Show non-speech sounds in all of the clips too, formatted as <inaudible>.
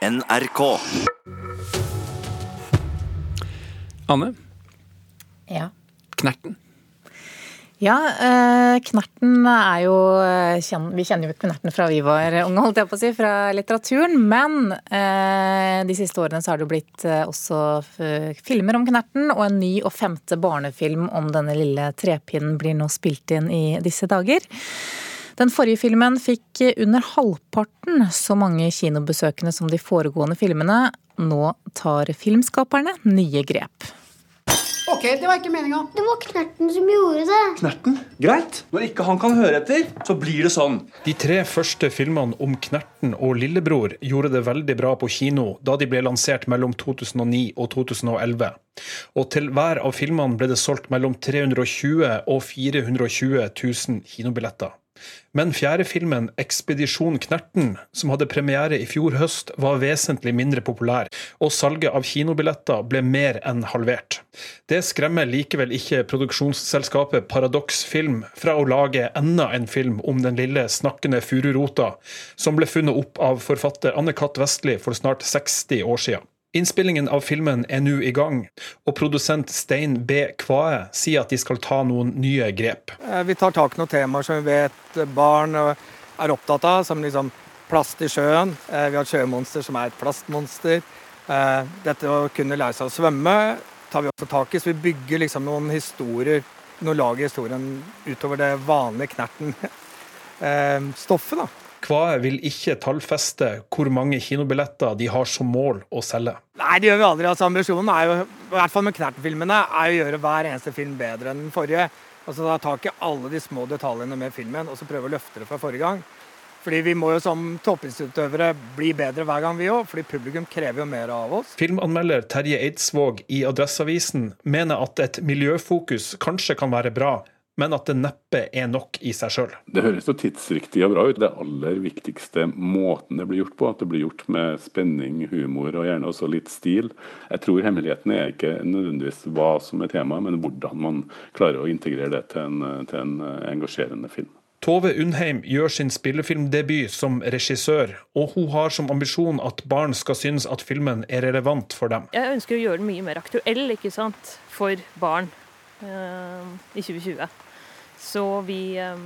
NRK. Anne, Ja. Knerten. Ja, eh, Knerten er jo eh, Vi kjenner jo Knerten fra vi var unge, holdt jeg på å si, fra litteraturen. Men eh, de siste årene så har det jo blitt også filmer om Knerten. Og en ny og femte barnefilm om denne lille trepinnen blir nå spilt inn i disse dager. Den forrige filmen fikk under halvparten så mange kinobesøkende som de foregående filmene. Nå tar filmskaperne nye grep. Ok, det var ikke meninga. Det var Knerten som gjorde det. Knerten? Greit. Når ikke han kan høre etter, så blir det sånn. De tre første filmene om Knerten og Lillebror gjorde det veldig bra på kino da de ble lansert mellom 2009 og 2011. Og til hver av filmene ble det solgt mellom 320 og 420 000 kinobilletter. Men fjerde filmen, 'Ekspedisjon Knerten', som hadde premiere i fjor høst, var vesentlig mindre populær, og salget av kinobilletter ble mer enn halvert. Det skremmer likevel ikke produksjonsselskapet Paradox Film fra å lage enda en film om den lille snakkende fururota, som ble funnet opp av forfatter Anne Katt Vestli for snart 60 år siden. Innspillingen av filmen er nå i gang, og produsent Stein B. Kvae sier at de skal ta noen nye grep. Eh, Vi tar tak i noen temaer som vi vet barn eh, er opptatt av, som liksom plast i sjøen. Eh, Vi har et sjømonster som er et plastmonster. Dette å kunne lære seg å svømme tar vi også tak i, så vi bygger liksom noen historier, noen lag i historien utover det vanlige Knerten-stoffet. <laughs> da. Kvae vil ikke tallfeste hvor mange kinobilletter de har som mål å selge. Nei, det gjør vi aldri. Altså, ambisjonen er jo, i hvert fall med Knerten-filmene, er å gjøre hver eneste film bedre enn den forrige. Altså Ta tak i alle de små detaljene med filmen og så prøve å løfte det fra forrige gang. Fordi vi må jo som toppidrettsutøvere bli bedre hver gang, vi òg. Fordi publikum krever jo mer av oss. Filmanmelder Terje Eidsvåg i Adresseavisen mener at et miljøfokus kanskje kan være bra, men at det neppe er nok i seg sjøl. Det høres jo tidsriktig og bra ut. Det aller viktigste måten det blir gjort på, at det blir gjort med spenning, humor og gjerne også litt stil. Jeg tror hemmeligheten er ikke nødvendigvis hva som er temaet, men hvordan man klarer å integrere det til en, til en engasjerende film. Tove Undheim gjør sin spillefilmdebut som regissør, og hun har som ambisjon at barn skal synes at filmen er relevant for dem. Jeg ønsker å gjøre den mye mer aktuell ikke sant, for barn i 2020. Så vi eh,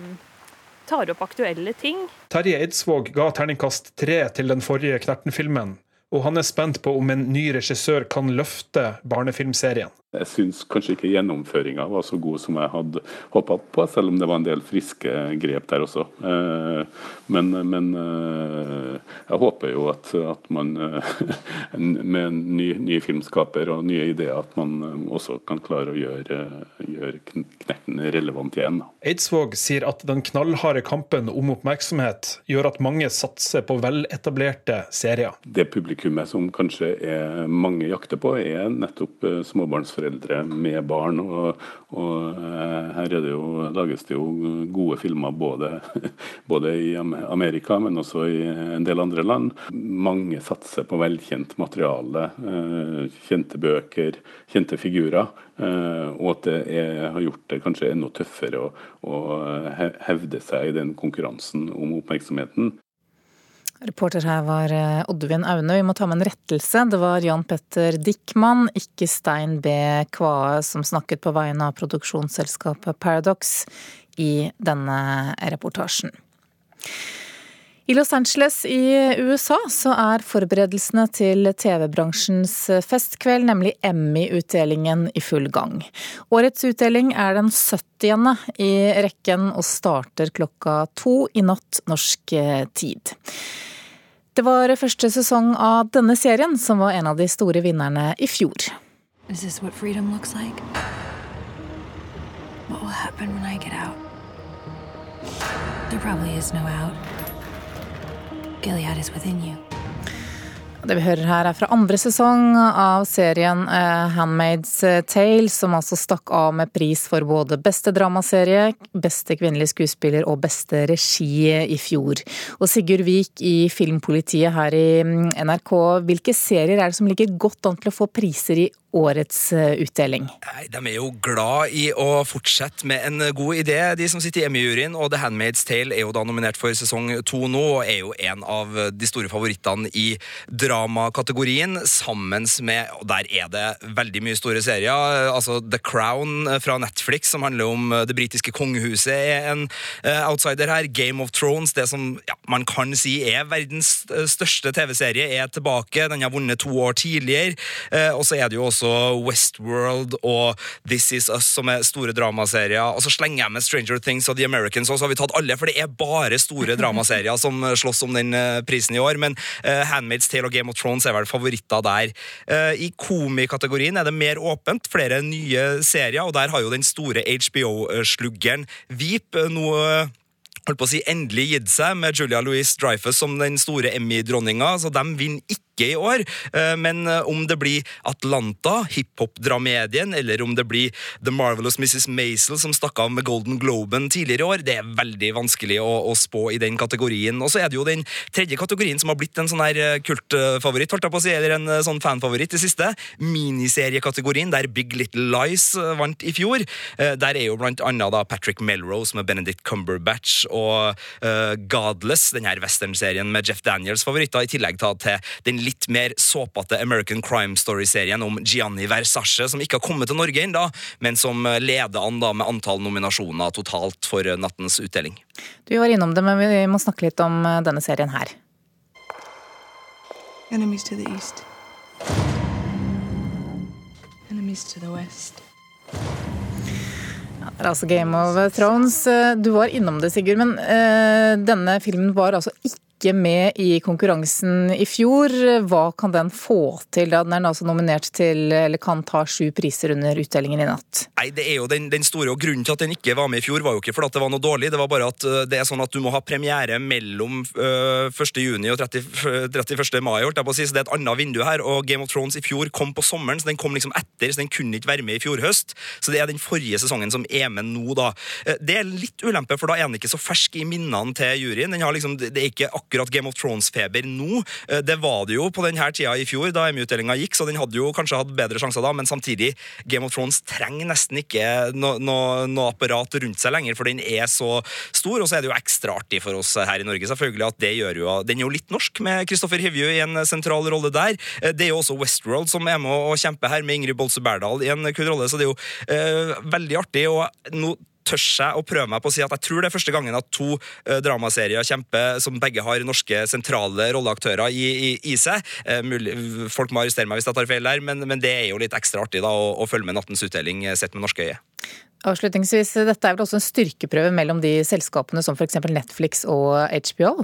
tar opp aktuelle ting. Terje Eidsvåg ga terningkast tre til den forrige Knerten-filmen, og han er spent på om en ny regissør kan løfte barnefilmserien. Jeg syns kanskje ikke gjennomføringa var så god som jeg hadde håpa på, selv om det var en del friske grep der også. Eh, Men, men eh, jeg håper jo at, at man eh, <laughs> med en ny, ny filmskaper og nye ideer, at man også kan klare å gjøre, gjøre Knerten relevant igjen. Eidsvåg sier at den knallharde kampen om oppmerksomhet gjør at mange satser på veletablerte serier. Det publikummet som kanskje er mange jakter på, er nettopp eh, småbarnsforeldre med barn. Og, og eh, her er det jo, lages det jo gode filmer både, <laughs> både i Amerika, men også i en del andre land. Mange satser på velkjent materiale, eh, kjente bøker, kjente figurer. eh, Og at det er, har gjort det kanskje enda tøffere å, å hevde seg i den konkurransen om oppmerksomheten. Reporter her var eh, Oddvin Aune. Vi må ta med en rettelse. Det var Jan Petter Dickman, ikke Stein B. Kvae, som snakket på vegne av produksjonsselskapet Paradox i denne reportasjen. I Los Angeles i USA så er forberedelsene til TV-bransjens festkveld, nemlig Emmy-utdelingen, i full gang. Årets utdeling er den 70. i rekken og starter klokka to i natt norsk tid. Det var første sesong av denne serien som var en av de store vinnerne i fjor. Is this what freedom looks like? What will happen when I get out? There probably is no out. Gilead is within you. Det vi hører her er fra andre sesong av serien eh, Handmaid's Tale, som altså stakk av med pris for både beste dramaserie, beste kvinnelige skuespiller og beste regi i fjor. Og Sigurd Vik i Filmpolitiet her i mm, NRK, hvilke serier er det som ligger godt an til å få priser i årets eh, utdeling? Nei, De er jo glad i å fortsette med en god idé, de som sitter i Emmy-juryen. Og The Handmaid's Tale er jo da nominert for sesong to nå, og er jo en av de store favorittene i dramakategorien. Sammen med Og der er det veldig mye store serier. Altså The Crown fra Netflix, som handler om det britiske kongehuset, er en uh, outsider her. Game of Thrones, det som ja, man kan si er verdens største TV-serie, er tilbake. Den har vunnet to år tidligere. Og så er det jo også Westworld og This Is Us, som er store dramaserier. Og så slenger jeg med Stranger Things og The Americans, og så har vi tatt alle, for det er bare store dramaserier som slåss om den prisen i år. Men uh, Handmaid's Tale og Game of Thrones er vel favoritter der. Uh, I komikategorien er det mer åpent, flere nye serier, og der har jo den store HBO-sluggeren Veep noe holdt på å si, endelig gitt seg med Julia Louise Dreyfus som den store Emmy-dronninga. så De vinner ikke i år, men om det blir Atlanta, hiphop-dramedien, eller om det blir The Marvelous Mrs. Maisel som stakk av med Golden Globen tidligere i år, det er veldig vanskelig å, å spå i den kategorien. Og så er det jo den tredje kategorien som har blitt en sånn her kultfavoritt, holdt jeg på å si, eller en sånn fanfavoritt i siste. Miniseriekategorien, der Big Little Lies vant i fjor. Der er jo blant annet da Patrick Melrose med Benedict Cumberbatch og Godless, her westernserien med Jeff Daniels favoritter, i tillegg til den litt mer såpete American Crime Story-serien om Gianni Versace, som ikke har kommet til Norge ennå, men som leder an da med antall nominasjoner totalt for nattens utdeling. Du var innom det, men vi må snakke litt om denne serien her. Enemies to the east. Enemies to the west. Ja, det er altså Game of Thrones. Du var innom det, Sigurd, men uh, denne filmen var altså ikke med i konkurransen i fjor. Hva kan den få til? da Den er altså nominert til, eller kan ta sju priser under utdelingen i natt. Nei, det er jo den, den, store, og Grunnen til at den ikke var med i fjor, var jo ikke fordi det var noe dårlig. Det var bare at det er sånn at du må ha premiere mellom øh, 1. juni og 30, 31. mai. holdt jeg på å si, så Det er et annet vindu her. og Game of Thrones i fjor kom på sommeren, så den kom liksom etter. Så den kunne ikke være med i fjor høst. Så det er den forrige sesongen som er med nå, da. Det er litt ulempe, for da er den ikke så fersk i minnene til juryen. Den har liksom, det er ikke akkurat Game of Thrones-feber nå. Det var det jo på denne tida i fjor, da Emmy-utdelinga gikk, så den hadde jo kanskje hatt bedre sjanser da, men samtidig, Game of Thrones trenger nesten ikke noe, no, no apparat rundt seg lenger, for den er så stor. Og så er det jo ekstra artig for oss her i Norge, selvfølgelig, at det gjør jo Den er jo litt norsk, med Kristoffer Hivju i en sentral rolle der. Det er jo også Westworld som er med å kjempe her, med Ingrid Bolse Berdal i en kul rolle, så det er jo eh, veldig artig. og nå tør jeg å prøve meg på å si at jeg tror det er første gangen at to uh, dramaserier kjemper som begge har norske sentrale rolleaktører i, i, i seg. Uh, mulig, folk må arrestere meg hvis jeg tar feil der, men, men, det er jo litt ekstra artig da, å, å følge med Nattens utdeling sett med norske øyne. Avslutningsvis, dette er vel også en styrkeprøve mellom de selskapene som f.eks. Netflix og HBO?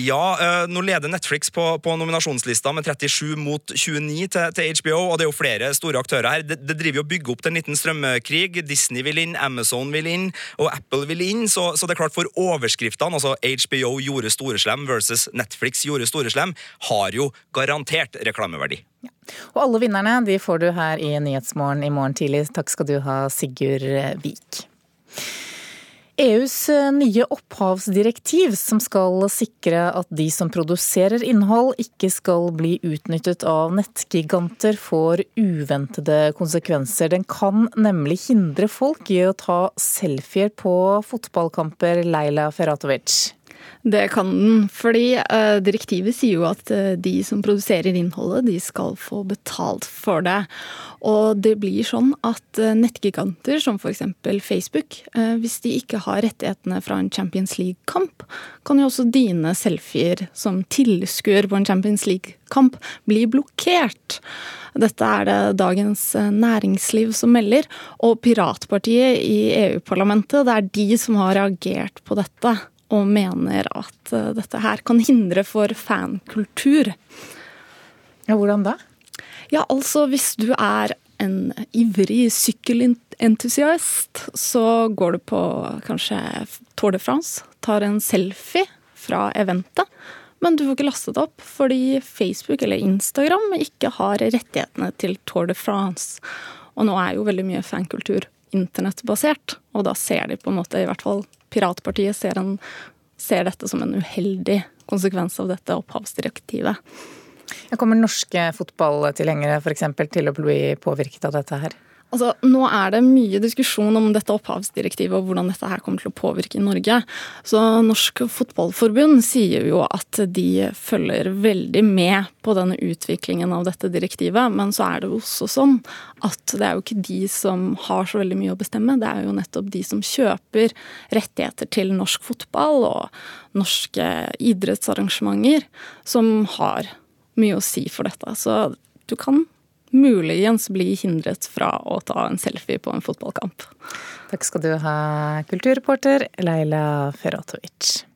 Ja, nå leder Netflix på, på, nominasjonslista med 37 mot 29 til, til, HBO, og det er jo flere store aktører her. Det, det driver jo å bygge opp til en liten strømmekrig. Disney vil inn, Amazon vil inn, og Apple vil inn. Så, så det er klart for overskriftene, altså HBO gjorde storeslem versus Netflix gjorde storeslem, har jo garantert reklameverdi. Ja. Og alle vinnerne de får du her i Nyhetsmorgen i morgen tidlig. Takk skal du ha, Sigurd Vik. EUs nye opphavsdirektiv, som skal sikre at de som produserer innhold, ikke skal bli utnyttet av nettgiganter, får uventede konsekvenser. Den kan nemlig hindre folk i å ta selfier på fotballkamper, Leila Ferratovic. Det kan den, fordi uh, direktivet sier jo at uh, de som produserer innholdet, de skal få betalt for det. Og det blir sånn at uh, nettgiganter som f.eks. Facebook, hvis de ikke har rettighetene fra en Champions League-kamp, kan jo også dine selfier som tilskuer på en Champions League-kamp bli blokkert. Dette er det Dagens Næringsliv som melder, og Piratpartiet i EU-parlamentet, det er de som har reagert på dette og mener at eh, dette her kan hindre for fankultur. Ja, hvordan da? Ja, altså hvis du er en ivrig sykkelentusiast, så går du på kanskje Tour de France, tar en selfie fra eventet, men du får ikke lastet opp fordi Facebook eller Instagram ikke har rettighetene til Tour de France. Og nå er jo veldig mye fankultur internettbasert, og da ser de på en måte, i hvert fall Piratpartiet ser, en, ser dette som en uheldig konsekvens av dette opphavsdirektivet. Kommer norske fotballtilhengere f.eks. til å bli påvirket av dette her? Altså, nå er det mye diskusjon om dette opphavsdirektivet og hvordan dette her kommer til å påvirke Norge. Så Norsk Fotballforbund sier jo at de følger veldig med på denne utviklingen av dette direktivet. Men så er det jo også sånn at det er jo ikke de som har så veldig mye å bestemme. Det er jo nettopp de som kjøper rettigheter til norsk fotball og norske idrettsarrangementer, som har mye å si for dette. Så du kan muligens bli hindret fra å ta en selfie på en fotballkamp. Takk skal du ha, kulturreporter Leila Feratovic.